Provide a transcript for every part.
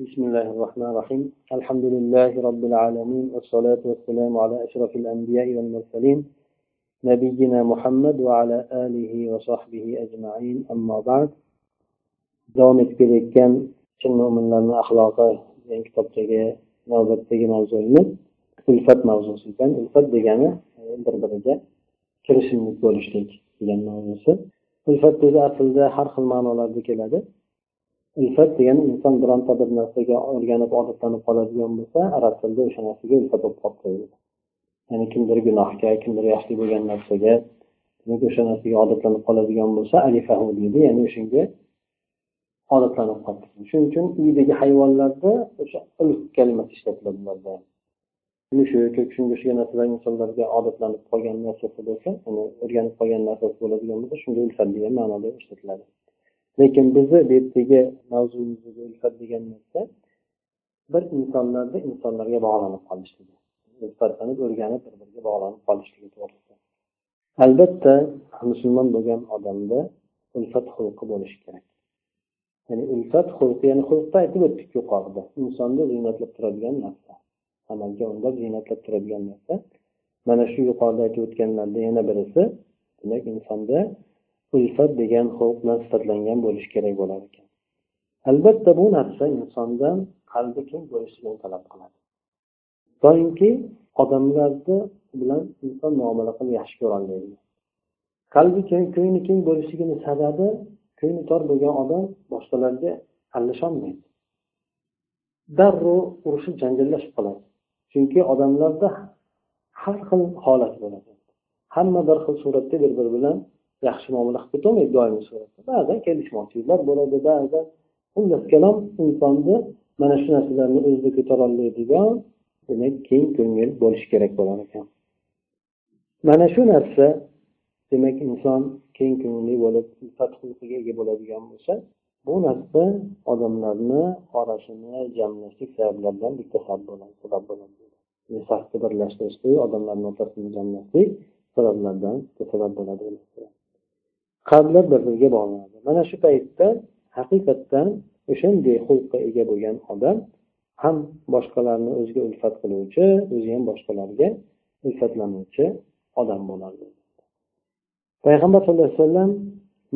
بسم الله الرحمن الرحيم الحمد لله رب العالمين والصلاة والسلام على أشرف الأنبياء والمرسلين نبينا محمد وعلى آله وصحبه أجمعين أما بعد دومت كذلك كان كن من لنا أخلاق يعني كتاب تجي نوبت تجي موضوع من الفت موضوع سيدان الفت دجانا بربرجة كرش من كل شيء يعني موضوع الفت ده أصل ده حرق المعنى لذلك ulfat degani inson bironta bir narsaga o'rganib odatlanib qoladigan bo'lsa arab tilida o'sha narsaga ulfat bo'lib qolib ya'ni kimdir gunohga kimdir yaxshi bo'lgan narsaga demak o'sha narsaga odatlanib qoladigan bo'lsa alifahu deydi ya'ni o'shanga odatlanib qoldi shuning uchun uydagi hayvonlarda o'sha ulf kalimasi ishlatiladi ularda. Mushuk yoki shunga o'xshagan narsalar insonlarga odatlanib qolgan narsasi bo'lsa ya'ni o'rganib qolgan narsasi bo'ladigan bo'lsa shunga ulfat degan ma'noda ishlatiladi. Lekin bizni bu yerdagi mavzumizga ulfat degan narsa bir insonlarni insonlarga bog'lanib qolishligi ulfatlanib o'rganib bir biriga bog'lanib qolishligi to'g'risida. Albatta musulmon bo'lgan odamda ulfat xulqi bo'lishi kerak. Ya'ni ulfat xulqi ya'ni xulqda aytib o'tdik yuqorida. Insonni ziynatlab turadigan narsa amalga undab ziynatlab turadigan narsa. Mana shu yuqorida aytib o'tganlarda yana birisi demak insonda ulfat degan xulq bilan sifatlangan bo'lishi kerak bo'lar ekan albatta bu narsa insondan qalbi keng bo'lishligini talab qiladi. Doimki odamlarni bilan inson muomala qilib yaxshi ko'rolmaydi. Qalbi keng ko'ngli keng bo'lishligini sababi ko'ngli tor bo'lgan odam boshqalarga aralasholmaydi darrov urushib janjallashib qoladi. Chunki odamlarda har xil holat bo'ladi. Hamma bir xil suratda bir biri bilan yaxshi muomala qilib ketolmaydi doimiy suratda. Ba'zan kelishmovchiliklar bo'ladi ba'zan xullas kalom insonni mana shu narsalarni o'zida ko'tarolmaydigan demak keng ko'ngil bo'lishi kerak bo'lar ekan. Mana shu narsa demak inson keng ko'ngilli bo'lib xulqiga ega bo'ladigan bo'lsa bu narsa odamlarni orasini jamlashlik sabablaridan bitta sabab bo'ladi safni birlashtirishlik odamlarni o'rtasini jamlashlik sabablardan sabab bo'ladi qalblar bir biriga bog'lanadi. Mana shu paytda haqiqatdan o'shanday xulqqa ega bo'lgan odam ham boshqalarni o'ziga ulfat qiluvchi o'zi ham boshqalarga ulfatlanuvchi odam bo'ladi payg'ambar sallallohu alayhi vasallam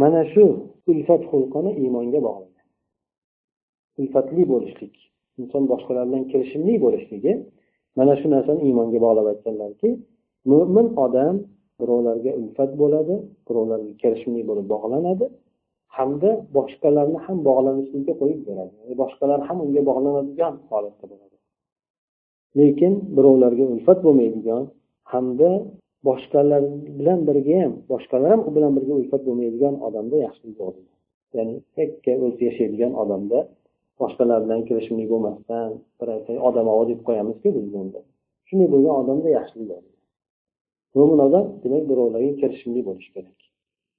mana shu ulfat xulqini iymonga bog'lagan. Ulfatli bo'lishlik inson boshqalar bilan kirishimli bo'lishligi mana shu narsani iymonga bog'lab aytganlarki mo'min odam birovlarga ulfat bo'ladi birovlarga kelishimli bo'lib bog'lanadi. Hamda boshqalarni ham bog'lanishlikka qo'yib beradi. Ya'ni boshqalar ham unga bog'lanadigan holatda bo'ladi. Lekin birovlarga ulfat bo'lmaydigan hamda boshqalar bilan birga ham boshqalar ham u bilan birga ulfat bo'lmaydigan odamda yaxshilik bo'ladi ya'ni yakka o'zi yashaydigan odamda boshqalar bilan kirishimli bo'lmasdan bir aytsak odam deb qo'yamizku biz bunda. Shunday bo'lgan odamda yaxshilik yo'q demak birovlarga kirishimli bo'lishi kerak.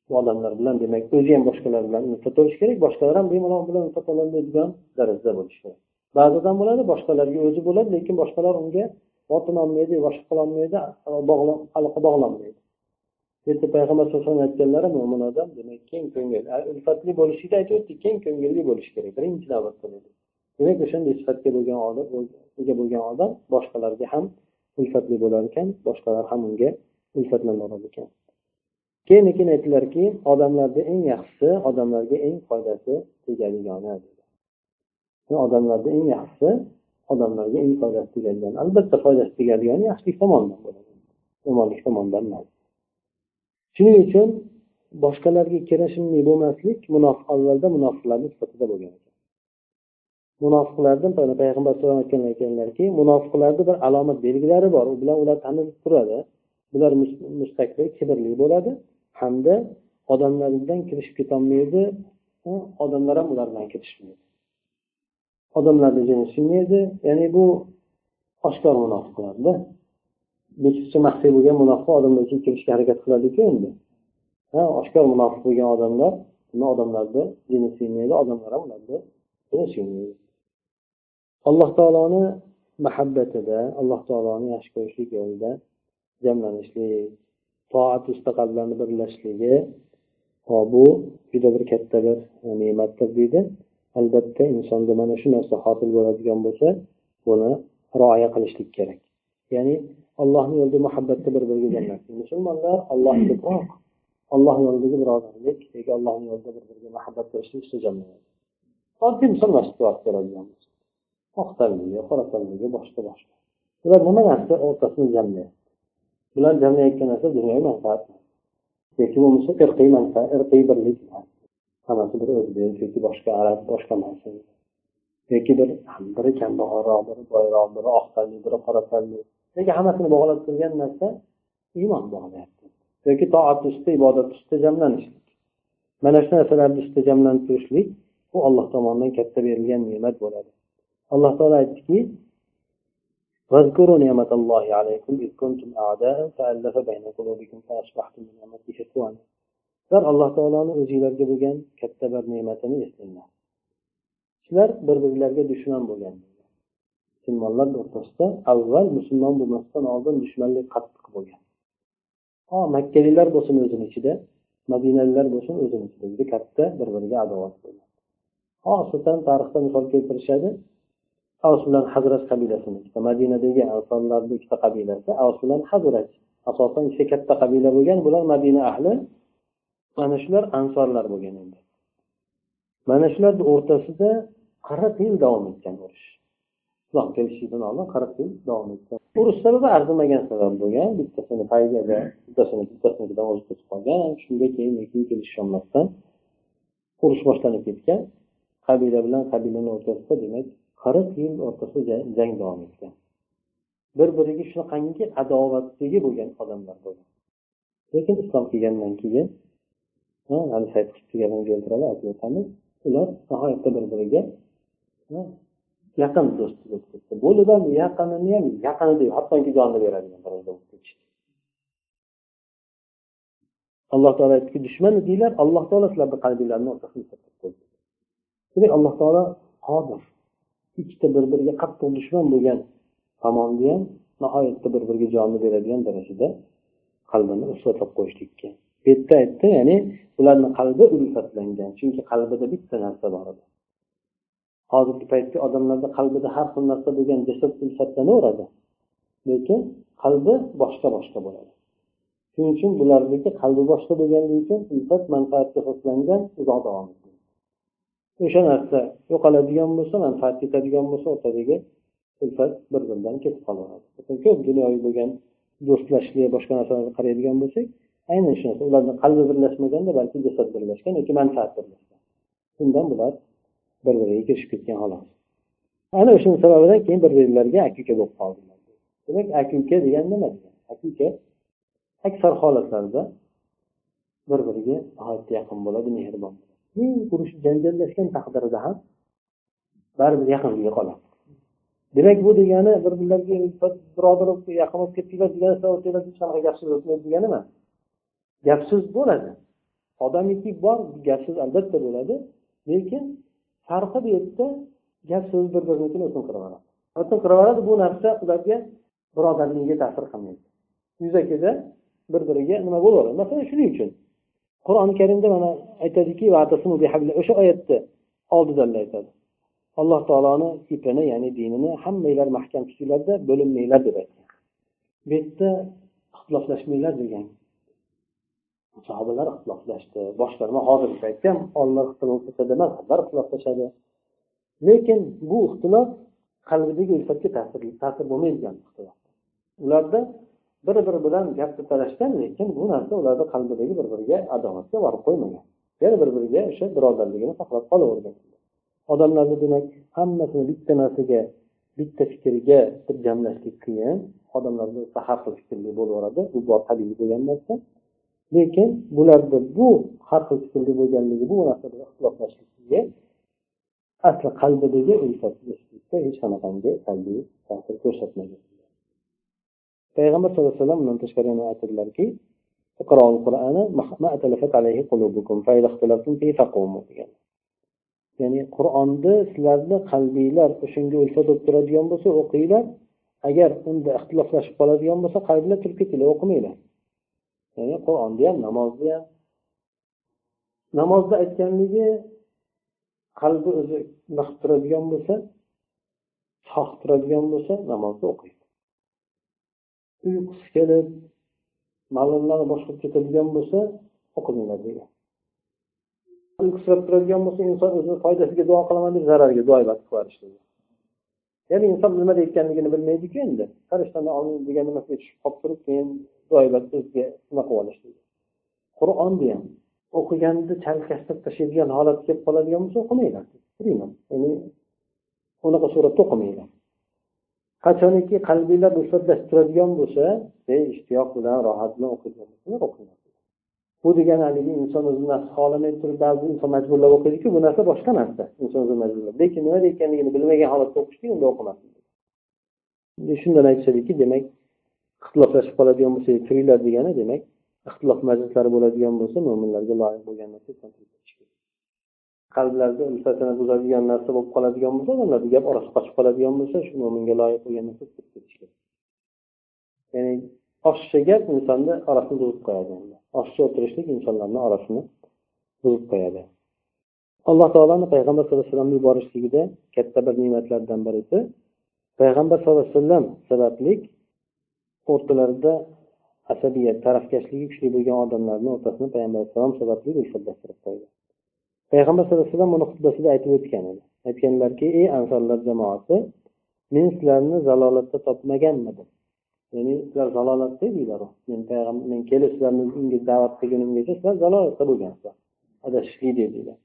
Bu odamlar bilan demak o'zi ham boshqalar bilan ulfat bo'lishi kerak boshqalar ham bemalol bilan ulfat oladigan darajada bo'lishi kerak. Ba'zi odam bo'ladi boshqalarga o'zi bo'ladi lekin boshqalar unga botin olmaydi boshqa qilolmaydi aloqa bog'lanmaydi. Bu payg'ambar sallallohu alayhi vasallam aytganlari mo'min odam demak keng ko'ngil ulfatli bo'lishlikda aytib o'tdik keng ko'ngilli bo'lishi kerak birinchi navbatda demak o'shanday sifatga bo'lgan odam ega bo'lgan odam boshqalarga ham ulfatli bo'lar ekan boshqalar ham unga ulfatlanadi ekan. Keyin keyin aytdilarki odamlarda eng yaxshisi odamlarga eng foydasi tegadigani odamlarda eng yaxshisi odamlarga eng foydasi tegadigan albatta foydasi tegadigani yaxshilik tomonidan bo'ladi yomonlik tomonidan emas. Shuning uchun boshqalarga kirishimli bo'lmaslik munofiq avvalda munofiqlarni sifatida bo'lgan munofiqlardan payg'ambar alayhisalom aytgan ekanlarki munofiqlarni bir alomat belgilari bor. U bilan ular tanilib turadi. Bular mustakbir kibrli bo'ladi. Hamda odamlardan kirishib ketolmaydi. Odamlar ham ular bilan kirishmaydi odamlarni jini ya'ni bu oshkor munofiqlarda. Bekitcha maxfiy bo'lgan munofiq odamlar uchun kirishga harakat qiladiku endi. Ha oshkor munofiq bo'lgan odamlar odamlarni jini siymaydi odamlar ham ularni jini alloh taoloni muhabbatida alloh taoloni yaxshi ko'rishlik yo'lida jamlanishlik toat ustida qalblarni ho bu juda bir katta bir e, ne'matdir deydi. Albatta insonda mana shu narsa hosil bo'ladigan bo'lsa buni rioya qilishlik kerak. Ya'ni allohni yo'lida muhabbatda bir biriga jamlashlik musulmonlar ollohga ko'proq alloh yo'lidagi birodarlik yoki allohni yo'lida bir biriga muhabbat qilishlik ustida jamlanadi. Oddiy misol masjidga borib ko'radigan oq tanliga qora tanliga boshqa boshqa. Bular nima narsa o'rtasini jamlayapti? Bular jamlayotgan narsa dunyoviy manfaat yoki bo'lmasa irqiy manfaat irqiy birlik hammasi bir o'zbek yoki boshqa arab boshqa narsa yoki bir biri kambag'alroq biri boyroq biri oq tanli biri qora tanli yoki hammasini bog'lab turgan narsa iymon bog'layapti. Yoki toat ustida ibodat ustida jamlanishlik. Mana shu narsalarni ustida jamlanib turishlik bu alloh tomonidan katta berilgan ne'mat bo'ladi. alloh taolo aytdiki واذكروا نعمة الله عليكم إذ كنتم أعداء فألف بين قلوبكم فأصبحتم بنعمته إخوانا sizlar alloh taoloni o'zinglarga bo'lgan katta bir ne'matini eslanglar sizlar bir birlariga dushman bo'lgan musulmonlar o'rtasida avval musulmon bo'lmasdan oldin dushmanlik qattiq bo'lgan ho makkaliklar bo'lsin o'zini ichida madinaliklar bo'lsin o'zini ichida juda katta bir biriga adovat bo'lgan xosatan tarixda misol keltirishadi Avs bilan hazrat qabilasini madinadagi ansonlarni ikkita qabilasi avs bilan hazrat asosan ikkita katta qabila bo'lgan bular madina ahli mana shular ansorlar bo'lgan endi. Mana shularni o'rtasida qirq yil davom etgan urush. Islom kelishidan oldin qirq yil davom etgan. Urush sababi arzimagan sabab bo'lgan bittasini paygada bittasini bittasinikidan o'zib ketib qolgan shunga keyin keyin kelisholmasdan urush boshlanib ketgan. Qabila bilan qabilani o'rtasida demak qirq yil o'rtasida jang davom etgan. Bir biriga shunaqangi adovatdagi bo'lgan odamlar bo'lgan lekin islom kelgandan keyin hali sayt gapini keltiradi aytib o'tamiz ular nihoyatda bir biriga yaqin do'st bo'lib ketdi. Bo'lib ham yaqinini ham yaqini deb hattoki jonni beradigan darajada bo'lib ketishdi alloh taolo aytdiki dushman edinglar alloh taolo sizlarni qalbinglarni o'rtasini qo'ydi. Demak alloh taolo qodir. Ikkita bir biriga qattiq dushman bo'lgan tomonni ham nihoyatda bir biriga jonni beradigan darajada qalbini islotlab qo'yishlikka bu yerda aytdi ya'ni ularni qalbi ulfatlangan chunki qalbida bitta narsa bor edi. Hozirgi paytda odamlarda qalbida har xil narsa bo'lgan jasad ulfatlanaveradi lekin qalbi boshqa boshqa bo'ladi. Shuning uchun bularniki qalbi boshqa bo'lganligi uchun ulfat manfaatga asoslangan uzoq davom etadi. O'sha narsa yo'qoladigan bo'lsa manfaat ketadigan bo'lsa o'rtadagi ulfat bir biridan ketib qolaveradi. Ko'p dunyoviy bo'lgan do'stlashlik boshqa narsalarga qaraydigan bo'lsak aynan shu narsa ularni qalbi birlashmaganda balki jasad birlashgan yoki manfaat birlashgan. Shundan bular bir biriga kirishib ketgan xolos. Ana o'shani sababidan keyin bir birlariga aka uka bo'lib qoldilar demak aka uka degani nima degani aka uka aksar holatlarda bir biriga nihoyatda yaqin bo'ladi mehribon ming urush janjallashgan taqdirda ham baribir yaqinligi qoladi. Demak bu degani bir birlariga birodar yaqin bo'lib ketdinglar degani o'rtanglarda hech qanaqa gap so'z o'tmaydi degani emas gap so'z bo'ladi. Odamiki bor gap so'z albatta bo'ladi lekin farqi bu yerda gap so'z bir birinikini o'tinqiraveradi o'tinqiraveradi bu narsa ularga birodarligiga ta'sir qilmaydi. Yuzakida bir biriga nima bo'laveradi? Masalan shuning uchun qur'oni karimda mana aytadiki o'sha oyatni oldida aytadi. Alloh taoloni ipini ya'ni dinini hammanglar mahkam tutinglarda bo'linmanglar deb aytgan. Bu yerda ixtiloflashmanglar degan. Sahobalar ixtiloflashdi. Boshqa nima hozirgi paytda ham olimlar ixtiloflashadi mazhablar ixtiloflashadi. Lekin bu ixtilof qalbidagi ulfatga ta'sir ta'sir bo'lmaydigan ixtilof. Ularda bir biri bilan gapni talashgan lekin bu narsa ularni qalbidagi bir biriga adovatga borib qo'ymagan. Yana bir biriga o'sha birodarligini saqlab qolavergan. Odamlarni demak hammasini bitta narsaga bitta fikrga bir jamlashlik qiyin odamlarni har xil fikrli bo'laveradi. Bu bor tabiiy bo'lgan narsa. Lekin bularda bu har xil fikrli bo'lganligi bu narsada ixtiloflashligiga asli qalbidagi ulfatga hech qanaqangi salbiy ta'sir ko'rsatmagan. Payg'ambar sallallohu alayhi vasallam undan tashqari yana aytadilarki ya'ni qur'onni sizlarni qalbinglar o'shanga ulfat bo'lib turadigan bo'lsa o'qinglar agar unda ixtiloflashib qoladigan bo'lsa qalbinglar turib ketinglar o'qimanglar. Ya'ni qur'onni ham namozni ham. Namozda aytganligi qalbi o'zi nima turadigan bo'lsa sog' turadigan bo'lsa namozni o'qiydi uyqusi kelib ma'lumlarni boshqarib ketadigan bo'lsa o'qimanglar degan. Uyqusirab turadigan bo'lsa inson o'zini foydasiga duo qilaman deb zarariga duo ibodat qilib ya'ni inson nima deyotganligini bilmaydiku endi. Farishtani oldin degan nimasiga tushib qolib turib keyin duo ibodat o'ziga nima qilib olish qur'onni ham o'qiganda chalkashtirib tashlaydigan holat kelib qoladigan bo'lsa o'qimanglar turinglar ya'ni unaqa suratda o'qimanglar qachoniki qalbinglar ruxsatlashib turadigan bo'lsa ishtiyoq bilan rohat bilan o'qiydigan bu degani haligi inson o'zini nafsi xohlamay turib ba'zi inson majburlab o'qiydiku bu narsa boshqa narsa inson o'zini majburlab. Lekin nima deyotganligini bilmagan holatda o'qishlik unda o'qimasin. Shundan aytishadiki demak ixtiloflashib qoladigan bo'lsa turinglar degani demak ixtilof majlislari bo'ladigan bo'lsa mo'minlarga loyiq bo'lgan narsa qalblarida ulfatini buzadigan narsa bo'lib qoladigan bo'lsa odamlarni gap orasi qochib qoladigan bo'lsa shu mo'minga loyiq bo'lgan narsa ya'ni oshiqcha gap insonni orasini buzib qo'yadi. Oshiqcha o'tirishlik insonlarni orasini buzib qo'yadi. Alloh taoloni payg'ambar sallallohu alayhi vasallamni yuborishligida katta bir ne'matlardan birisi payg'ambar sallallohu alayhi vasallam sabablik o'rtalarida asabiyat tarafkashligi kuchli bo'lgan odamlarni o'rtasini payg'ambar alayhissalom sababli ulfatlashtirib qo'ydi. Payg'ambar sallallohu alayhi vasallam uni xutbasida aytib o'tgan edi. Aytganlarki ey ansorlar jamoasi men sizlarni zalolatda topmaganmidim. Ya'ni sizlar zalolatda edinglar men payg'ambar men kelib sizlarni unga da'vat qilgunimgacha sizlar zalolatda bo'lgansizlar adashishlik dedinglar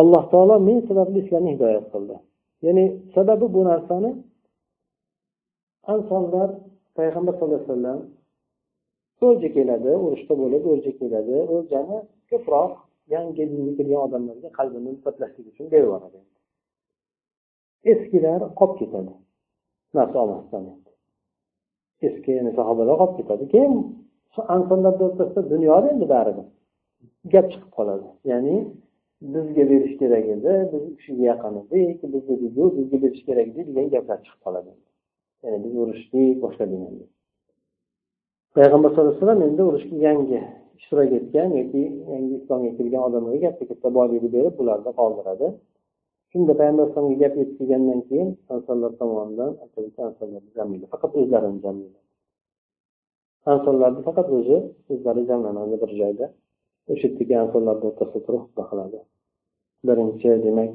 alloh taolo men sababli sizlarni hidoyat qildi. Ya'ni sababi bu narsani ansonlar payg'ambar sallallohu alayhi vasallam o'lja keladi urushda bo'lib o'lja keladi. O'ljani ko'proq yangi dinga kirgan odamlarga qalbini ulfatlashlik uchun berib yuboradi eskilar qolib ketadi. Narsa olmasdan eski sahobalar qolib ketadi. Keyin ansonlarni o'rtasida dunyoda endi baribir. Gap chiqib qoladi. Ya'ni bizga berish kerak edi biz u kishiga yaqin edik bizga bizga berish kerak edi degan gaplar chiqib qoladi. Ya'ni biz urushdik boshqa deganda payg'ambar sallallohu alayhi vasallam endi urushga yangi ishtirok etgan yoki yangi islomga kirgan odamlarga katta katta boylikni berib bularni qoldiradi. Shunda payg'ambar alayhisalomga gap yetkazgandan keyin ansonlar tomonidan faqat o'zlarini jamlaydi. Ansonlarni faqat o'zi o'zlari jamlanadi bir joyda. O'sha yerdagi ansonlarni o'rtasida turib xutba qiladi. Birinchi demak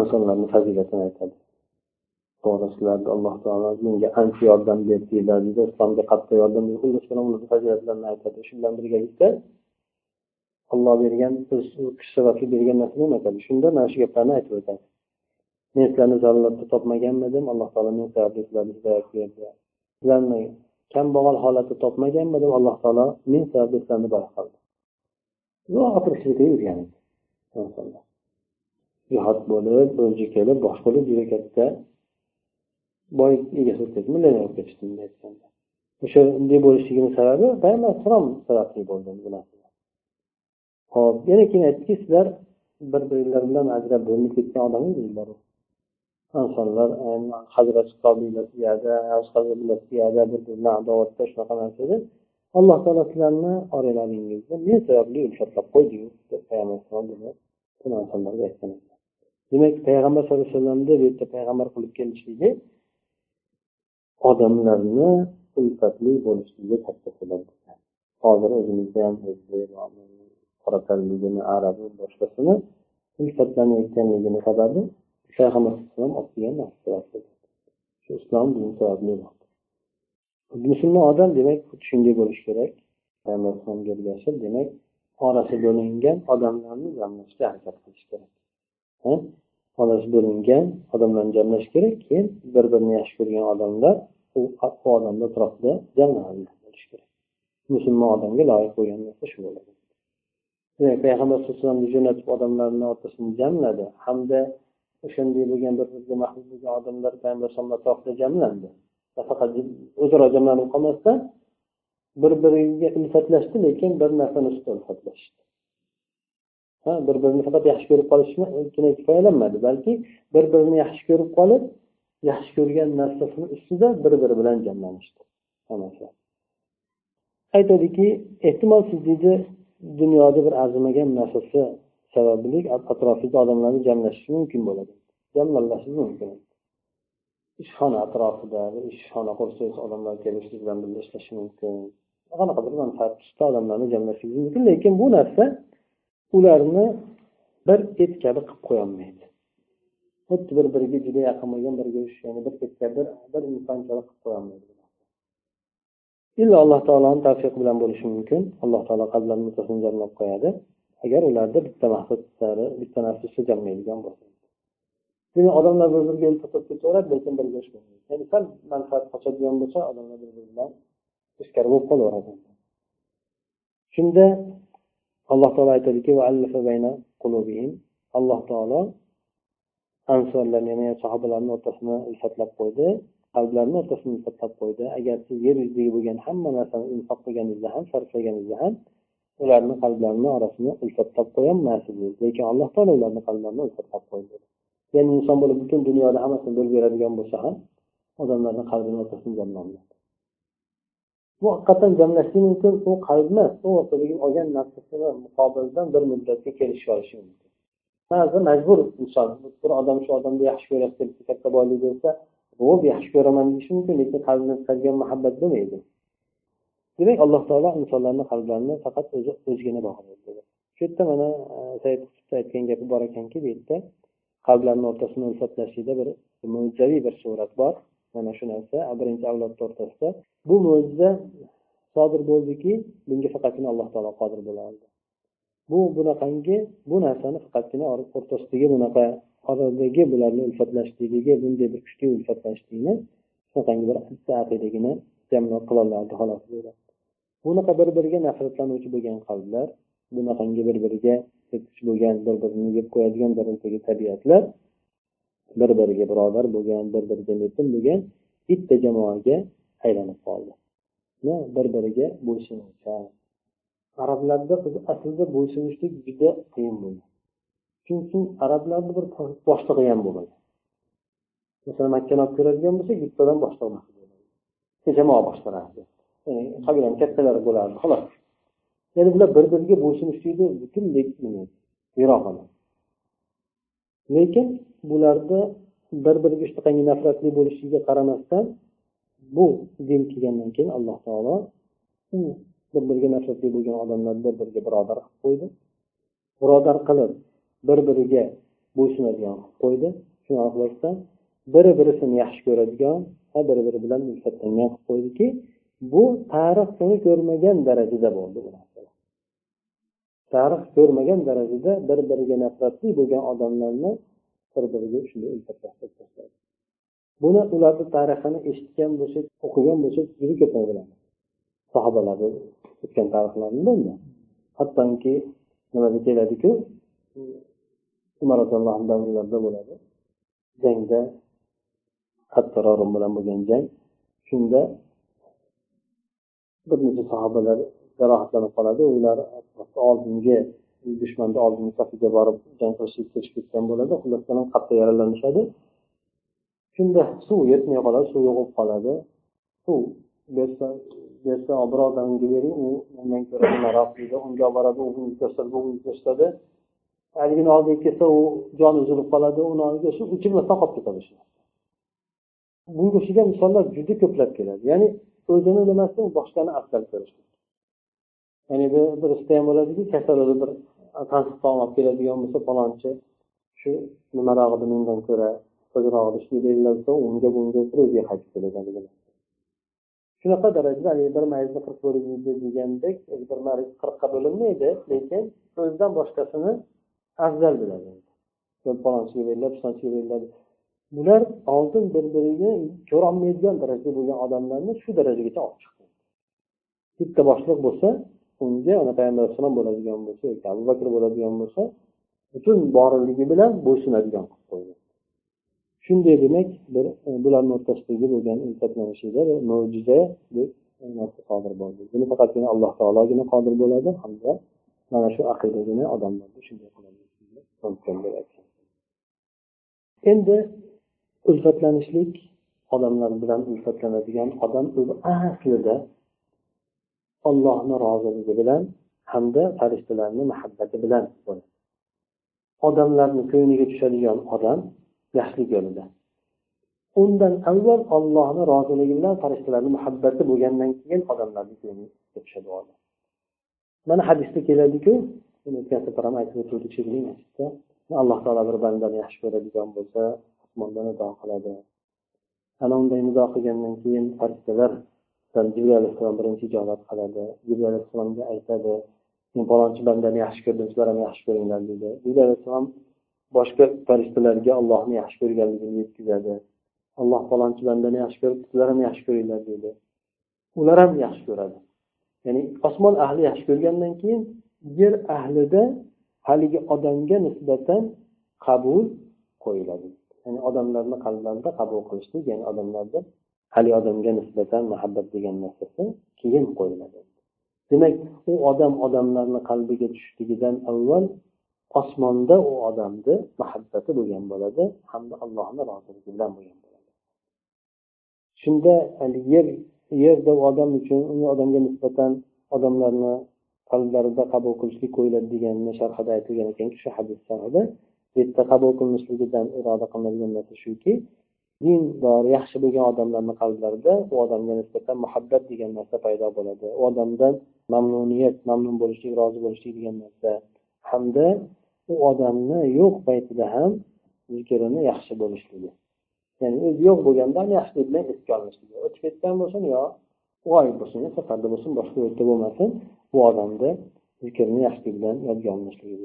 insonlarni fazilatini aytadi. To'g'risilarda alloh taolo menga ancha yordam berdinglar deydi islomga qattiq yordam xullas ularni fazilatlarini aytadi. Shu bilan birgalikda olloh bergan biz u kishi sababli bergan narsa nima ekan shunda mana shu gaplarni aytib o'tadi. Men sizlarni zaruratda topmaganmidim. Alloh taolo men sababli sizlarni hidoyat berdi. Sizlarni kambag'al holatda topmaganmidim. Alloh taolo men sababli sizlarni boy qildi uzoq yurgan edi jihod bo'lib o'lja kelib bosh bo'lib juda katta boy egasi bo'lib ketdi millioner bo'lib ketishdi bunday aytganda. O'sha unday bo'lishligini sababi payg'ambar alayhissalom sababli bo'ldi bu narsa hop yana keyin aytdiki sizlar bir birlar bilan ajrab bo'linib ketgan odam edinglar insonlar hazrat piyada piyada bir bilan adovatda shunaqa narsa edi alloh taolo sizlarni oralaringizda men sababli yumshatlab qo'ydiyu deb payg'ambar alayhissalom insonlarga aytgan demak payg'ambar sallallohu alayhi vasallamni bu yerda payg'ambar qilib kelishligi odamlarni ulfatli bo'lishligiga katta sabab bo'lgan hozir o'zimizda ham qoratanligini arabi boshqasini ulfatlanayotganligini sababi payg'ambar alayhisalom olib kelgan narsa shu islom dini sababli musulmon odam demak xuddi shunday bo'lishi kerak payg'ambar alayhisalomga ergashib demak orasi bo'lingan odamlarni jamlashga harakat qilish kerak. Xolos bo'lingan odamlarni jamlash kerak keyin bir birini yaxshi ko'rgan odamlar u odamni atrofida jamlanadi bo'lishi kerak. Musulmon odamga loyiq bo'lgan narsa shu bo'ladi. Demak payg'ambar sallallohu alayhi vasallamni jo'natib odamlarni o'rtasini jamladi hamda o'shanday bo'lgan bir biriga mahbub bo'lgan odamlar payg'ambar alayhisalom atrofida jamlandi. Faqat o'zaro jamlanib qolmasdan bir biriga ulfatlashdi lekin bir narsani ustida ha bir birini faqat yaxshi ko'rib qolishgina kifoyalanmadi balki bir birini yaxshi ko'rib qolib yaxshi ko'rgan narsasini ustida bir biri bilan jamlanishdi. Hammasi. Aytadiki ehtimol siz deydi dunyoda bir arzimagan narsasi sababli atrofida odamlarni jamlashishi mumkin bo'ladi. Jamlanishligi mumkin. Ishxona atrofida ishxona qursangiz odamlar kelib siz bilan birga ishlashi mumkin. Qanaqadir manfaat ustida odamlarni jamlashingiz mumkin lekin bu narsa ularni bir et kabi qilib qo'yolmaydi. Xuddi bir biriga juda yaqin bo'lgan birga ya'ni bir et kabi bir insonchalik qilib qo'yolmaydi. Illo alloh taoloni tavfiqi bilan bo'lishi mumkin. Alloh taolo qalblarini muttasini jamlab qo'yadi. Agar ularda bitta maqsadlari bitta narsa jamlaydigan bo'lsa. Demak odamlar bir biriga iltifot ketaveradi lekin birga bo'lmaydi ya'ni sal manfaat qochadigan bo'lsa odamlar bir biri bilan teskari bo'lib qolaveradi. Shunda alloh taolo aytadiki alloh taolo ansorlarni ya'ni sahobalarni o'rtasini ulfatlab qo'ydi qalblarni o'rtasini ulfatlab qo'ydi. Agar siz yer yuzidagi bo'lgan hamma narsani infoq qilganingizda ham sarflaganingizda ham ularni qalblarini orasini ulfatlab qo'yolmaysiz. Lekin alloh taolo ularni qalblarini ulfatlab qo'ydi. Ya'ni inson bo'lib butun dunyoda hammasini bo'lib beradigan bo'lsa ham odamlarni qalbini o'rtasini jamlolmaydi bu haqiqatdan jamlashi mumkin. U qalbni u olgan narsasini muqobildan bir muddatga kelishib olishi mumkin. Ba'zi majbur inson bir odam shu odamni yaxshi ko'ryapti katta boylik bersa bu yaxshi ko'raman deyishi mumkin lekin qalbini qilgan muhabbat bo'lmaydi. Demak alloh taolo insonlarni qalblarini faqat o'zi o'zigina bog'laydi shu yerda mana e, said aytgan gapi bor ekanki bu yerda qalblarni o'rtasini ulfatlashlikda bir mo'jizaviy bir surat bor. Mana shu narsa birinchi avlodni o'rtasida bu mo'jiza sodir bo'ldiki bunga faqatgina alloh taolo qodir bo'la oldi. Bu bunaqangi bu narsani faqatgina o'rtasidagi bunaqa oradagi bularni ulfatlashligiga bunday bir kuchli ulfatlashlikni shunaqangi bir aqidagina jamlab qilolardi xolos bunaqa bir biriga nafratlanuvchi bo'lgan qalblar bunaqangi bir biriga bo'lgan bir birini yeb qo'yadigan darajadagi tabiatlar bir biriga birodar bo'lgan bir biriga yetim bo'lgan bitta jamoaga aylanib qoldi. Bir biriga bo'ysunuvchan arablarda aslida bo'ysunishlik juda qiyin bo'ldi. Chunki arablarni bir boshlig'i ham bo'lmagan. Masalan makkani olib ko'radigan bo'lsak bittadan boshliq jamoa boshqarardi. Qabilani kattalari bo'lardi xolos. Ya'ni bular bir biriga bo'ysunishlikni butunlay yiroq lekin bularda bir biriga shunaqangi nafratli bo'lishiga qaramasdan bu din kelgandan keyin alloh taolo u bir biriga nafratli bo'lgan odamlarni bir biriga birodar qilib qo'ydi. Birodar qilib bir biriga bo'ysunadigan qilib qo'ydi. Shuni oqibatda biri birisini yaxshi ko'radigan va bir biri bilan ulfatlangan qilib qo'ydiki bu tarix buni ko'rmagan darajada bo'ldi bular tarix ko'rmagan darajada bir biriga nafratli bo'lgan odamlarni bir biriga shunday o'ldirib tashladi. Buni ularni tarixini eshitgan bo'lsak o'qigan bo'lsak juda ko'p bilamiz sahobalarni o'tgan tarixlarni bildi hattoki nimada keladiku? Umar roziyallohu anhu davrlarida bo'ladi. Jangda qattiq bilan bo'lgan jang. Shunda bir necha sahobalar jarohatlanib qoladi. Ular oldingi dushmanni oldingi safiga borib jang qilishga kirishib ketgan bo'ladi. Xullas qattiq yaralanishadi. Shunda suv yetmay qoladi suv yo'q bo'lib qoladi. Suv bersa bersa birodar unga bering u undan ko'ra nimaroq deydi unga olib boradi u bunga ko'rsatadi bu bunga ko'rsatadi. Haligini oldiga kelsa u joni uzilib qoladi uni oldiga shu uchirmasdan qolib ketadi shu bunga o'xshagan misollar juda ko'plab keladi. Ya'ni o'zini bilmasdan boshqani afzal ko'rish ya'ni birisida ham bo'ladiki kasal o'zi bir tansiq taom olib keladigan bo'lsa falonchi shu nimarog'ida mendan ko'ra ozrog'ida shu deyilsa unga bunga o'ziga qaytib keladi shunaqa darajada haligi bir mayzni qirq bo'linmaydi degandek bir mayz qirqqa bo'linmaydi lekin o'zidan boshqasini afzal biladi. Palonchiga beriladi pisonchiga beriladi bular oldin bir birini ko'rolmaydigan darajada bo'lgan odamlarni shu darajagacha olib chiqdi. Bitta boshliq bo'lsa unga ana payg'ambar alayhissalom bo'ladigan bo'lsa yoki abu bakr bo'ladigan bo'lsa butun borligi bilan bo'ysunadigan qilib qo'ydi. Shunday demak bir e, bularni o'rtasidagi bo'lgan ilfatlanishida mo'jiza deb narsa sodir bo'ldi. Buni faqatgina alloh taologina qodir bo'ladi hamda mana shu aqidagina odamlarni shunday mumkin deb aytgan. Endi ulfatlanishlik odamlar bilan ulfatlanadigan odam o'zi aslida ollohni roziligi bilan hamda farishtalarni muhabbati bilan bo'ladi. Odamlarni ko'ngliga tushadigan odam yaxshilik yo'lida. Undan avval ollohni roziligi bilan farishtalarni muhabbati bo'lgandan keyin odamlarni ko'ngliga tushadi odam mana hadisda keladiku o'tgan safar ham aytib o'tuvdik shekilli alloh taolo bir bandani yaxshi ko'radigan bo'lsa osmondan nido qiladi. Ana unday nido qilgandan keyin farishtalar jibril alayhissalom birinchi ijobat qiladi. Jibril alayhissalomga aytadi men palonchi bandani yaxshi ko'rdim sizlar ham yaxshi ko'ringlar deydi jibril alayhissalom boshqa farishtalarga allohni yaxshi ko'rganligini yetkazadi alloh palonchi bandani yaxshi ko'ribdi sizlar ham yaxshi ko'ringlar deydi ular ham yaxshi ko'radi ya'ni osmon ahli yaxshi ko'rgandan keyin yer ahlida haligi odamga nisbatan qabul qo'yiladi. Ya'ni odamlarni qalblarida qabul qilishlik ya'ni odamlarda haligi odamga nisbatan muhabbat degan narsasi keyin qo'yiladi. Demak u odam odamlarni qalbiga tushishligidan avval osmonda u odamni muhabbati bo'lgan bo'ladi hamda allohni roziligi bilan bo'lgan bo'ladi. Shunda yer yerda odam uchun odamga nisbatan odamlarni qalblarida qabul qilishlik qo'yiladi deganini sharhida aytilgan ekanki shu hadis sharhida. Bu yerda qabul qilinishligidan iroda qilinadigan narsa shuki dindor yaxshi bo'lgan odamlarni qalblarida u odamga nisbatan muhabbat degan narsa paydo bo'ladi. U odamdan mamnuniyat mamnun bo'lishlik rozi bo'lishlik degan narsa. Hamda u odamni yo'q paytida ham zikrini yaxshi bo'lishligi. Ya'ni o'zi yo'q bo'lganda ham yaxshilik bilan esga olinishligi o'tib ketgan bo'lsin yo g'oyib bo'lsin yo safarda bo'lsin boshqa yerda bo'lmasin bu odamni zikrni yaxshilik bilan yodga olinishligi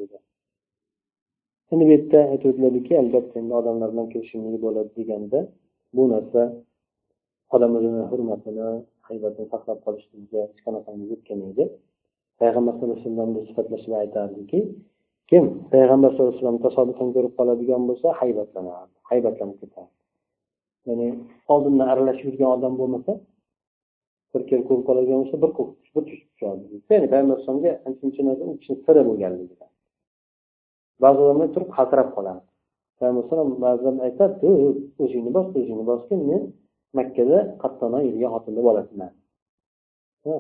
endi bu yerda aytib o'tiladiki albatta endi odamlar bilan kelishimlik bo'ladi deganda bu narsa odam o'zini hurmatini haybatini saqlab qolishligiga hech qanaqangi yetkamaydi. Payg'ambar sallallohu alayhi vasallamni sifatlashib aytardiki kim payg'ambar sallallohu alayhi vasallam tasodifan ko'rib qoladigan bo'lsa haybatlanardi haybatlanib ketardi. Ya'ni oldindan aralashib yurgan odam bo'lmasa bir kelib ko'rib qoladigan bo'lsa bir bir tushib tushadi. Ya'ni payg'ambar alayhisalomga ancha muncha narsa u kishini siri bo'lganligidan. Ba'zi odamlar turib qaltirab qoladi payg'ambar alayhisalom ba'zilar aytadi o'zingni bos o'zingni bosgin men makkada qattanoy yurgan xotinni bolasiman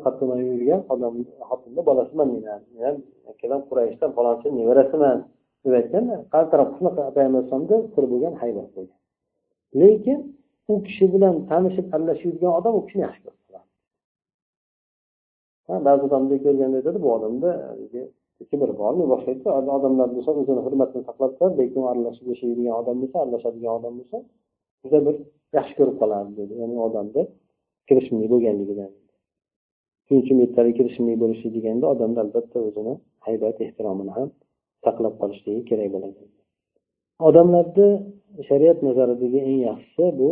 qattanoy yurgan odam xotinni bolasiman men ham makkadan qurayishdan falonchi nevarasiman deb aytganda qaltirab shunaqa payg'ambar alayhisalomda sir bo'lgan haybat bo'lgan lekin u kishi bilan tanishib aralashib yurgan odam u kishini yaxshi ko'radi. Ba'zi odamni ko'rganda aytadi bu odamda kibr bormi boshqa odamlar bo'lsa o'zini hurmatini saqlab turadi lekin aralashib yashaydigan odam bo'lsa aralashadigan odam bo'lsa juda bir yaxshi ko'rib qoladi dedi. Ya'ni odamni kirishimli bo'lganligidan. Shuning uchun bu kirishimli bo'lishi deganda odamda albatta o'zini haybat ehtiromini ham saqlab qolishligi kerak bo'ladi. Odamlarni shariat nazaridagi eng yaxshisi bu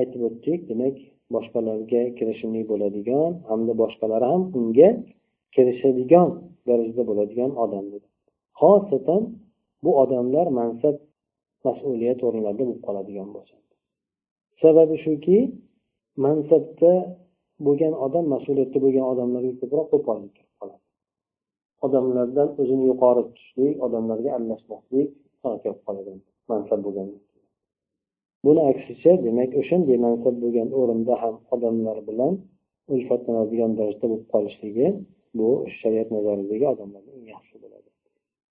aytib o'tdik demak boshqalarga kirishimli bo'ladigan hamda boshqalar ham unga kirishadigan darajada bo'ladigan odam dedi xosatan bu odamlar mansab mas'uliyat o'rinlarida bo'lib qoladigan bo'lsa. Sababi shuki mansabda bo'lgan odam mas'uliyatda bo'lgan odamlarga ko'proq qo'pollik kirib qoladi. Odamlardan o'zini yuqori tutishlik odamlarga aralashmaslik kelib qoladi mansab bo'lgan buni aksicha demak o'shanday mansab bo'lgan o'rinda ham odamlar bilan ulfatlanadigan darajada bo'lib qolishligi bu shariat nazaridagi odamlarni eng yaxshi bo'ladi.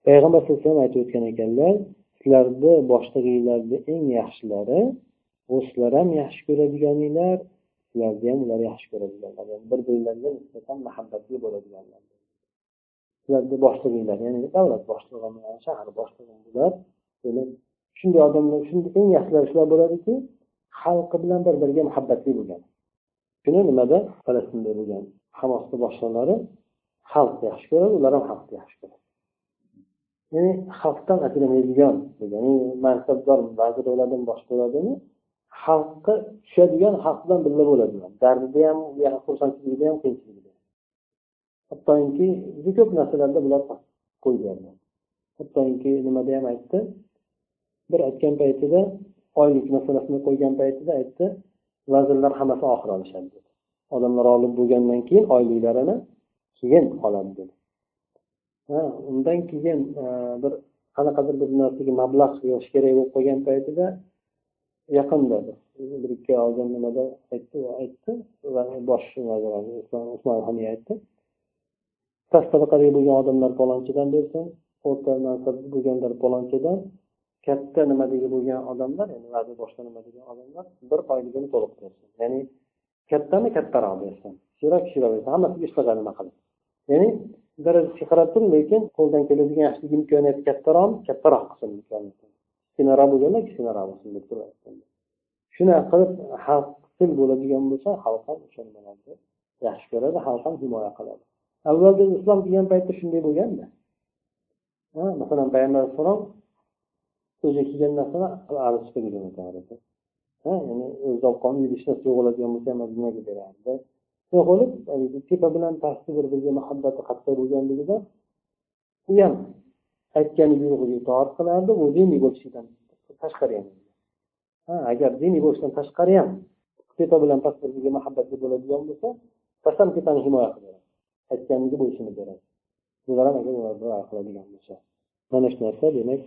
Payg'ambar sallallohu alayhi vasallam aytib o'tgan ekanlar sizlarni boshlig'inglarni eng yaxshilari bu sizlar ham yaxshi ko'radiganinglar sizlarni ham ular yaxshi ko'radiganlar. Ya'ni bir birlariga nisbatan muhabbatli bo'ladiganlar. Sizlarni boshlig'inglar ya'ni davlat boshlig'imi shahar boshlig'im bular shunday odamlar shunday eng yaxshilari shular bo'ladiki xalqi bilan bir biriga muhabbatli bo'lgan. Shuni nimada? Falastinda bo'lgan hamosni boshliqlari xalqni yaxshi ko'radi ular ham xalqni yaxshi ko'radi. Ya'ni xalqdan ajramaydigan ya'ni mansabdor vazir bo'ladimi boshqa bo'ladimi xalqqa tushadigan xalq bilan birga bo'ladilar. Dardida ham xursandchiligida ham qiyinchiligida hattoki juda ko'p narsalarda bular qo'yganlar. Hattoki nimada ham aytdi? Bir aytgan paytida oylik masalasini qo'ygan paytida aytdi vazirlar hammasi oxir olishadi dedi. Odamlar olib bo'lgandan keyin oyliklarini keyin oladi dedi. Ha undan keyin e, bir qanaqadir bir narsaga mablag' yig'ish kerak bo'lib qolgan paytida yaqinda bir ikki oldin nimada aytdi aytdi va bosh usmon haniy aytdi. Past tabaqadagi bo'lgan odamlar palonchidan bersin o'rta mansabda bo'lganlar palonchidan katta nimadagi bo'lgan odamlar ya'ni vazir boshqa nima degan odamlar bir oyligini to'liq bersin ya'ni kattami kattaroq bersin kichikroq kichikroq bersin hammasiga ishlagani nima qilib? Ya'ni darajasiga qarab turib lekin qo'ldan keladigan yaxshilik imkoniyati kattaroqmi kattaroq qilsin kichkinaroq bo'lganda kichkinaroq bo'lsin deb turib shunaqa qilib xalq til bo'ladigan bo'lsa xalq ham o'sha nimalarni yaxshi ko'radi xalq ham himoya qiladi. Avvalda islom kelgan paytda shunday bo'lganda. Masalan payg'ambar alayhissalom o'zi kelgan narsani ya'ni o'zi obqon yurishda bo'ladigan bo'lsa ham berardi. Beradi bo'lib haligi tepa bilan pastni bir biriga muhabbati qattiq bo'lganligidan u ham aytgani buyrug'iga itoat qilardi u diniy bo'lishidan tashqari ham. Ha agar diniy bo'lishdan tashqari ham tepa bilan past bir biriga muhabbatli bo'ladigan bo'lsa qasam tepani himoya qiladi. Aytganiga bo'ysunib beradi. Bular ham agar ular qiladigan bo'lsa. Mana shu narsa demak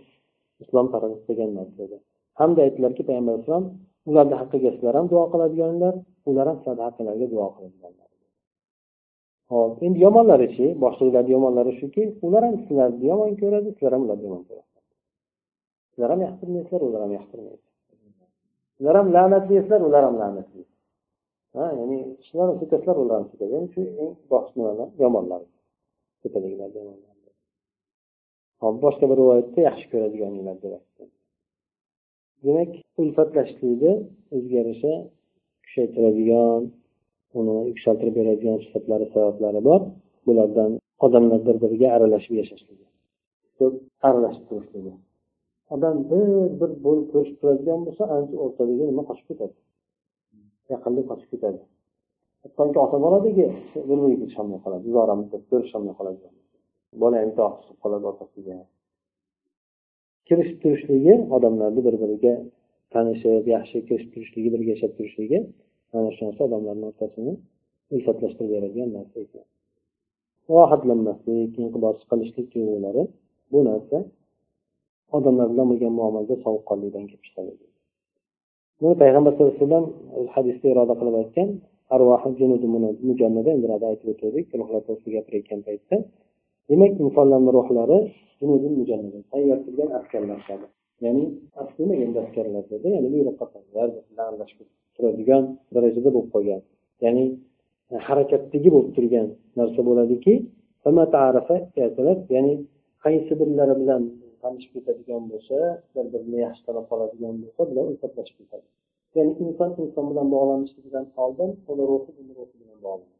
islom targ'ib qilgan narsa edi. Hamda aytdilarki payg'ambar alayhissalom ularni haqqiga sizlar ham duo qiladiganlar ular ham sizlarni haqqinglarga duo qiladiganlar. Hop endi yomonlarichi boshliqlarni yomonlari shuki ular ham sizlarni yomon ko'radi sizlar ham ularni yomon ko'rasiz sizlar ham yoqtirmaysizlar ular ham yoqtirmaydi sizlar ham la'natlaysizlar ular ham la'natlaydi ha ya'ni sizlar ham so'kasizlar ular ham so'kadi ya'ni shu eng nimalar? Yomonlar. Tepadagilar yomonlar. Hop boshqa bir rivoyatda yaxshi ko'radiganlar deb aytgan demak ulfatlashlikni o'ziga yarasha kuchaytiradigan uni yuksaltirib beradigan sifatlari sabablari bor. Bulardan odamlar bir biriga aralashib yashashligi ko'p aralashib turishligi odam bir bir bo'lib ko'rishib turadigan bo'lsa ancha o'rtadagi nima qochib ketadi? Yaqinlik qochib ketadi. Hattoki ota boladagi bir biriga kelisholmay qoladi uzoq muddat ko'risholmay qoladi. Bola imtiyoz qoladi otasiga. Kirishib turishligi odamlarni bir biriga tanishib yaxshi kirishib turishligi birga yashab turishligi mana shu narsa odamlarni o'rtasini ulfatlashtirib beradigan narsa ekan. Rohatlanmaslik inqibos qilishlik tuyg'ulari bu narsa odamlar bilan bo'lgan muomalada sovuqqonlikdan kelib chiqadi. Buni payg'ambar sallallohu alayhi vasallam hadisda iroda qilib aytgan aytib o'tgandik ruhlar to'g'risida gapirayotgan paytda demak insonlarni ruhlari tayyor turgan askarlar kabi. Ya'ni aslimaganda askarlar dedi. Ya'ni buyruqqa turadigan darajada bo'lib qolgan. Ya'ni harakatdagi bo'lib turgan narsa bo'ladiki ya'ni qaysi birlari bilan tanishib ketadigan bo'lsa bir birini yaxshi tanib qoladigan bo'lsa bular ulfatlashib ketadi. Ya'ni inson inson bilan bog'lanishligidan oldin uni ruhi uni ruhi bilan bog'lanadi.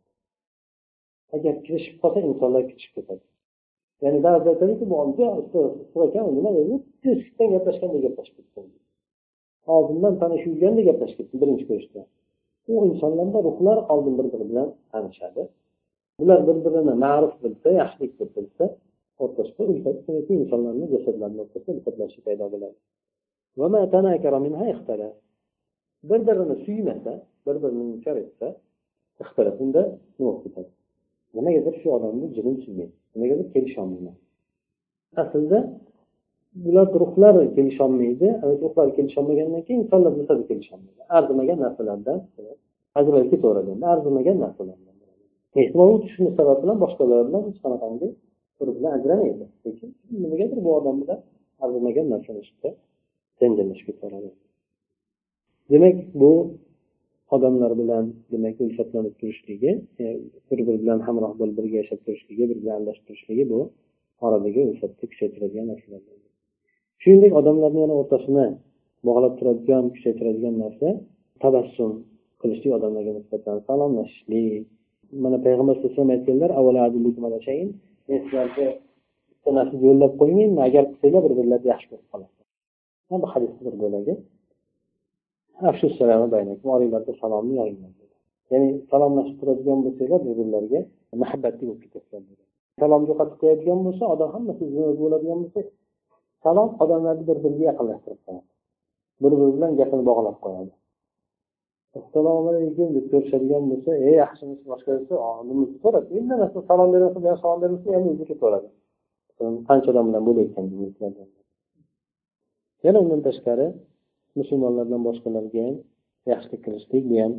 Agar kirishib qolsa insonlar kirishib ketadi. Ya'ni ba'zi aytadiki bu ekan nima deydi teskitdan gaplashganda gaplashib ketgan oldindan tanishuvganda gaplashib ketdi birinchi ko'rishda u insonlarda ruhlar oldin bir biri bilan tanishadi bular bir birini ma'ruf bilsa yaxshilik deb bilsa o'rtasida ulfat insonlarni jasadlarini o'rtasida ulfatlashish paydo bo'ladi bir birini suymasa bir birini inkor etsa unda nima bo'lib ketadi nimagadir shu odamni jinim suymaydi nimagadir kelisholmayman aslida bular ruhlar kelisholmaydi ruhlar kelisholmagandan keyin insonlar bilsa kelisholmaydi arzimagan narsalardan ajralib ketaveradi arzimagan narsalardan ehtimol u tushuni sabab bilan boshqalar bilan hech qanaqangi bir bilan ajramaydi lekin nimagadir bu odam bilan arzimagan narsani ustida janjallashib ketaveradi demak bu odamlar bilan demak ulfatlanib turishligi e, bir biri bilan hamroh bo'lib birga yashab turishligi bir bilan aralashib turishligi bu oradagi ulfatni kuchaytiradigan narsalar shuningdek odamlarni yana o'rtasini bog'lab turadigan kuchaytiradigan narsa tabassum qilishlik odamlarga nisbatan salomlashishlik. Mana payg'ambar sallallohu alayhi vasallam aytganlar men sizlarga bitta narsa yo'llab qo'ymayman agar qilsanglar bir birlarini yaxshi ko'rib qolasizlar bu hadisni bir bo'lagi oranglarda salomni yoyinglar ya'ni salomlashib turadigan bo'lsanglar bir birlariga muhabbatli bo'lib ketasizlar salomni yo'qotib qo'yadigan bo'lsa odam hammasi bo'ladigan bo'lsa salom odamlarni bir biriga yaqinlashtirib qo'yadi bir biri bilan gapini bog'lab qo'yadi. Assalomu alaykum deb ko'rishadigan bo'lsa e yaxshimisiz? boshqa desa so'radi indamasdan salom bermasa bu salom bermasa yana o'zi ketaveradi qancha odam bilan bo'layotgan yana undan tashqari musulmonlardan boshqalarga ham yaxshilik qilishlik bu ham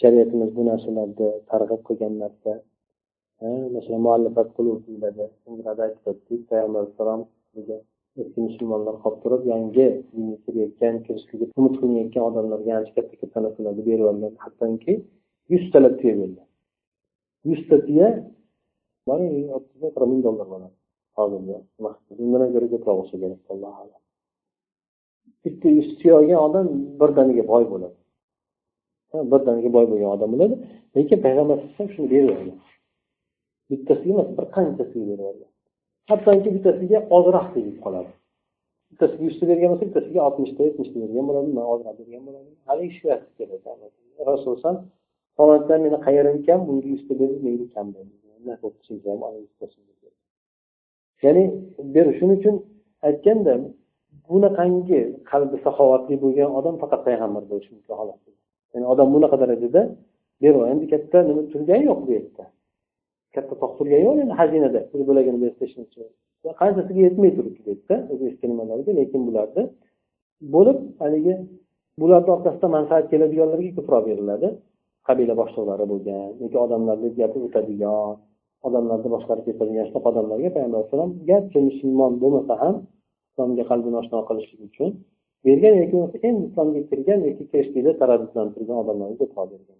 shariatimiz bu narsalarni targ'ib qilgan narsa masalan muallifat qulub deyiladi aytib o'tdik payg'ambar alayhissalom eski musulmonlar qolib turib yangi dinga kirayotgan kirishlikka umid qilinayotgan odamlarga ancha katta katta narsalarni berib yuborgan hattoki yuztalab tuya bo'ldi yuzta tuya ming dollar bo'ladi hozirda. Undan ko'ra ko'proq bo'lsa kerak allohu alam. Bitta ishchi olgan odam birdaniga boy bo'ladi. Birdaniga boy bo'lgan odam bo'ladi. Lekin payg'ambar alayhisalom shuni berib bittasiga emas bir qanchasiga berib hattoki bittasiga ozroq tegib qoladi. Bittasiga yuzta bergan bo'lsa bittasiga oltmishta yetmishta bergan bo'ladi ozroq bergan bo'ladi. Haligi shu keladi. Rasululloh falonchilar meni qayerim kam bunga yuzta berdi menga kam berdi. Ya'ni ber shuning uchun aytganda bunaqangi qalbi saxovatli bo'lgan odam faqat payg'ambar bo'lishi mumkin xolos. Ya'ni odam bunaqa darajada berib endi katta nima turgani yo'q bu yerda. Katta tog' turgani yo'q endi xazinada pul bo'lagini berib tashlashchi qanchasiga yetmay turibdi bu yerda eski nimalarga lekin bularni bo'lib haligi bularni orqasida manfaat keladiganlarga ko'proq beriladi. Qabila boshliqlari bo'lgan yoki odamlarni gapi o'tadigan odamlarni boshqarib ketadigan shunaqa odamlarga payg'ambar alayhisalom garchi musulmon bo'lmasa ham islomga qalbini oshno qilishlik uchun bergan yoki bo'lmasa endi islomga kirgan yoki kirishlikda taraddudlantirgan odamlarga duo bergan.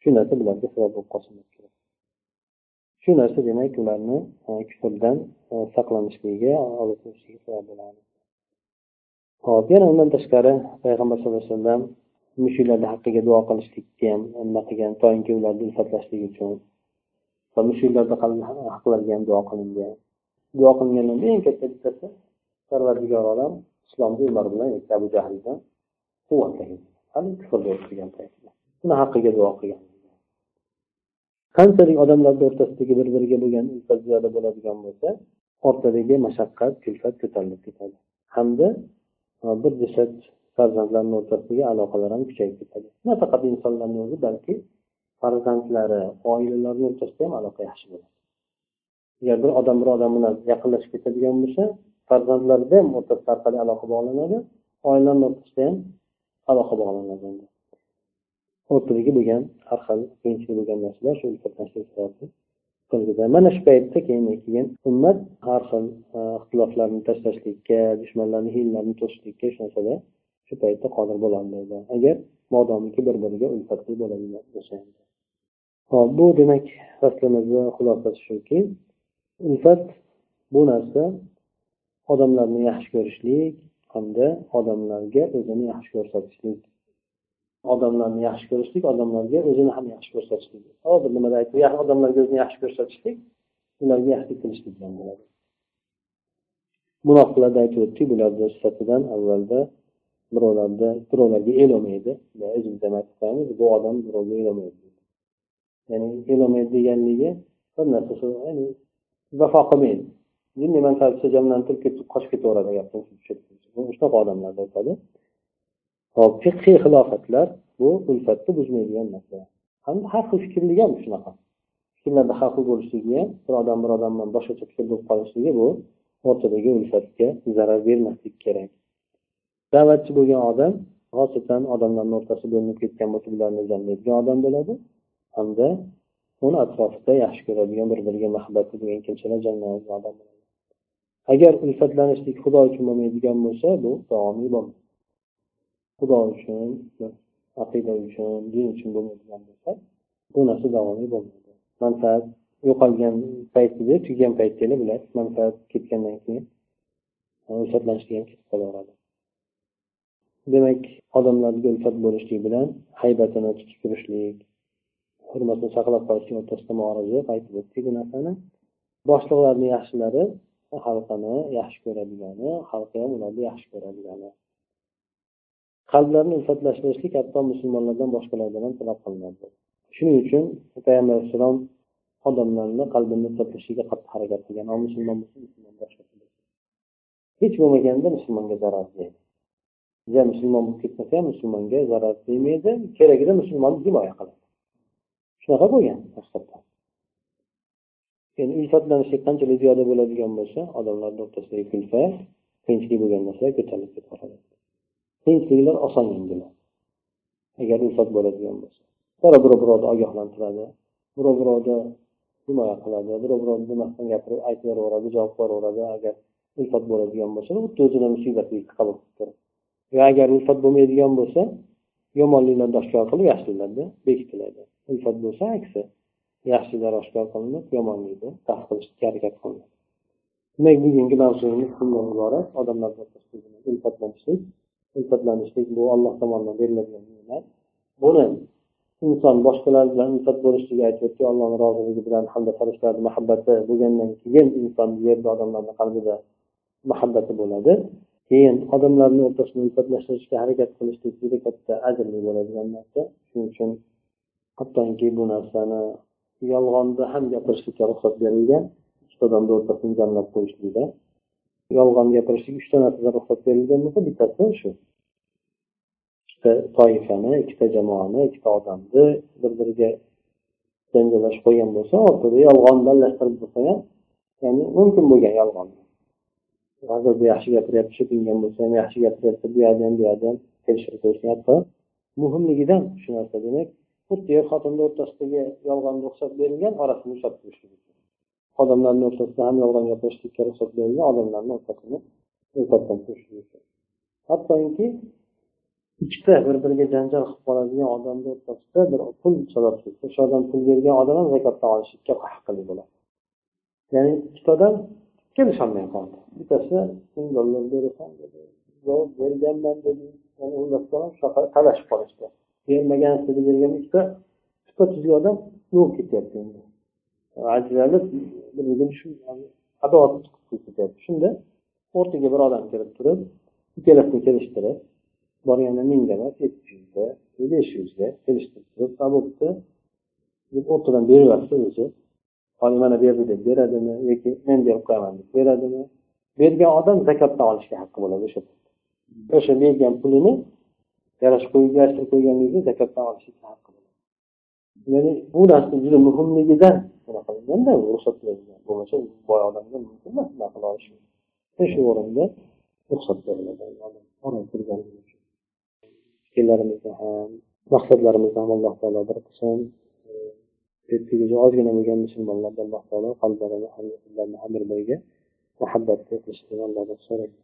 Shu narsa bularga sabab bo'lib qolsin shu narsa demak ularni e, kufrdan e, saqlanishligiga olib kelishiga sabab bo'ladi. Hop yana undan tashqari payg'ambar sallallohu alayhi vasallam mushuklarni haqqiga duo qilishlikka ham nima qilgan toinki ularni ulfatlashlik uchun va mushuklarni haqlariga ham duo qilingan. Duo qilinganlarni eng katta bittasi parvardigor olam islomni umar bilan yoki abu jahldan quvvatlagan hali kufrda o'tirgan paytida uni haqqiga duo qilgan. Qanchalik odamlarni o'rtasidagi bir biriga bo'lgan ulfat ziyoda bo'ladigan bo'lsa ortadagi mashaqqat kulfat ko'tarilib ketadi. Hamda bir jasad farzandlarni o'rtasidagi aloqalar ham kuchayib ketadi. Nafaqat insonlarni o'zi balki farzandlari oilalarni o'rtasida ham aloqa yaxshi bo'ladi. Agar bir odam bir odam bilan yaqinlashib ketadigan bo'lsa farzandlarda ham o'rtasida orqali aloqa bog'lanadi oilalarni o'rtasida ham aloqa bog'lanadi. O'rtadagi bo'lgan har xil qiyinchilik bo'lgan narsalar shu mana shu paytda keyin keyin ummat har xil e, ixtiloflarni tashlashlikka dushmanlarni hiylalarni to'sishlikka shu narsada shu paytda qodir bo'lolmaydi agar modomiki bir biriga ulfatli bo'ladigan bo'lsa hop bu demak faslimizni xulosasi shuki ulfat bu narsa odamlarni yaxshi ko'rishlik hamda odamlarga o'zini yaxshi ko'rsatishlik. Odamlarni yaxshi ko'rishlik odamlarga o'zini ham yaxshi ko'rsatishlik. Hozir nimada aytdi odamlarga o'zini yaxshi ko'rsatishlik ularga yaxshilik qilishlik bilan bo'ladi. Munofiqlarda aytib o'tdik bularni sifatidan avvalda birovlarda birovlarga e'lamaydi bu odam birovga e'lamaydi ya'ni e'lamaydi deganligi bir narsa vafo qilmaydi. Jinniy manfaatga jamlantirib ketib qochib ketaveradi agar shunaqa odamlarni aytadi hop fiqiy xilofatlar bu ulfatni buzmaydigan narsa. Hamda har xil fikrligi ham shunaqa. Fikrlarda har xil bo'lishligi ham bir odam bir odam bilan boshqacha fikr bo'lib qolishligi bu o'rtadagi ulfatga zarar bermaslik kerak. Da'vatchi bo'lgan odam xosatan odamlarni o'rtasida bo'linib ketgan bo'lsa ularni jamlaydigan odam bo'ladi. Hamda uni atrofida yaxshi ko'radigan bir biriga muhabbati bo'lgan kimsalar jamlanadigan odam bo'ladi. Agar ulfatlanishlik xudo uchun bo'lmaydigan bo'lsa bu davomiy bo'lmaydi xudo uchun aqida uchun din uchun bo'lmaydigan bo'lsa bu narsa davomiy bo'lmaydi manfaat yo'qolgan paytida tugagan paytda bular manfaat ketgandan keyin ulfatlanishlik ham ketib qolaveradi. Demak odamlarga ulfat bo'lishlik bilan haybatini tutib turishlik hurmatini saqlab qolishlik o'rtasida muoroza aytib o'tdik bu narsani. Boshliqlarni yaxshilari xalqini yaxshi ko'radigani xalqi ham ularni yaxshi ko'radigani. Qalblarni ulfatlashtirishlik hatto musulmonlardan boshqalardan ham talab qilinadi. Shuning uchun payg'ambar alayhissalom odamlarni qalbini ulfatlashlikka qattiq harakat qilgan. Musulmon bo'lsa musulmon boshqa hech bo'lmaganda musulmonga zarar deydi ja musulmon bo'lib ketmasa ham musulmonga zarar tegmaydi keragida musulmonni himoya qiladi. Shunaqa bo'lgan haqiqatdan endi ulfatlanishlik qanchalik ziyoda bo'ladigan bo'lsa odamlarni o'rtasidagi kulfa qiyinchilik bo'lgan narsa ko'tarilib ketaveradi qiyinchiliklar oson yengiladi. Agar ulfat bo'ladigan bo'lsa. Birov birov birovni ogohlantiradi birov birovni himoya qiladi birov birovni demasdan gapirib aytib yuboradi javob beraveradi agar ulfat bo'ladigan bo'lsa xuddi o'zini musibatlikni qabul qilib turadi. Va agar ulfat bo'lmaydigan bo'lsa yomonliklarni oshkor qilib yaxshiliklarni bekitiladi ulfat bo'lsa aksi yaxshiliklar oshkor qilinib yomonlikni daf qilishga harakat qilinadi demak bugungi mavzuimiz shundan iborat. Odamlar ulfatlanishlik ulfatlanishlik bu alloh tomonidan beriladigan ne'mat. Buni inson boshqalar bilan ulfat bo'lishligi aytyapti allohni roziligi bilan hamda farishtalarni muhabbati bo'lgandan keyin inson bu yerda odamlarni qalbida muhabbati bo'ladi. Keyin odamlarni o'rtasida ulfatlashtirishga harakat qilishlik juda katta ajrli bo'ladigan narsa shuning uchun hattoki bu narsani yolg'onni ham gapirishlikka ruxsat berilgan ikkita odamni o'rtasini jamlab qo'yishlikda. Yolg'on gapirishlik uchta narsada ruxsat berilgan bo'lsa bittasi shu. Ikkita toifani ikkita jamoani ikkita odamni bir biriga janjallashib qo'ygan bo'lsa o'rtada yolg'on aralashtirib bo'lsa ham ya'ni mumkin bo'lgan yolg'on. Bu yaxshi gapiryapti shu tingan bo'lsa ham yaxshi gapiryapti bu yerda ham bu yerda ham kelishib qo'yishyapti muhimligidan shu narsa demak xuddi er xotinni o'rtasidagi yolg'on ruxsat berilgan orasini ushlab turishlik uchun. Odamlarni o'rtasida ham yolg'on gapirishlikka ruxsat berilgan odamlarni o'rtasini o'rtatdan turishlik uchun. Hattoki ikkita bir biriga janjal qilib qoladigan odamni o'rtasida bir pul sabab o'sha odam pul bergan odam ham zakotdan olishlikka haqqli bo'ladi. Ya'ni ikkita odam kelisholmay qoldi. Bittasi ming dollar berasan dedi. Yo'q berganman dedi. Shunaqa talashib qolishdi. Bermagan dedi bergan ikkita tupa tuzuk odam yo'q ketyapti endi. Ajralib bir biriga shu adovat qilib ketyapti. Shunda o'rtaga bir odam kirib turib ikkalasini kelishtirib borganda mingga emas yetti yuzga besh yuzga kelishtirib turib bo'pti. deb o'rtadan beraversa o'zi. Hozir mana berdi deb beradimi? yoki men berib qo'yaman deb beradimi? Bergan odam zakotdan olishga haqqi bo'ladi o'sha o'sha bergan pulini yarashib yarashtirib qo'yganligiga zakotdan olishga haqqi ya'ni bu narsa juda muhimligidan bunaqa qilganda ruxsat berilgan bo'lmasa boy odamga mumkin emas bunaqa qila olish shu o'rinda ruxsat beriladi fikrlarimizni ham maqsadlarimizni ham alloh taolo bir qilsin e, ozgina bo'lgan musulmonlarni alloh taolo qalblarini ham bir biriga muhabbat qilishligini allohdan so'raymiz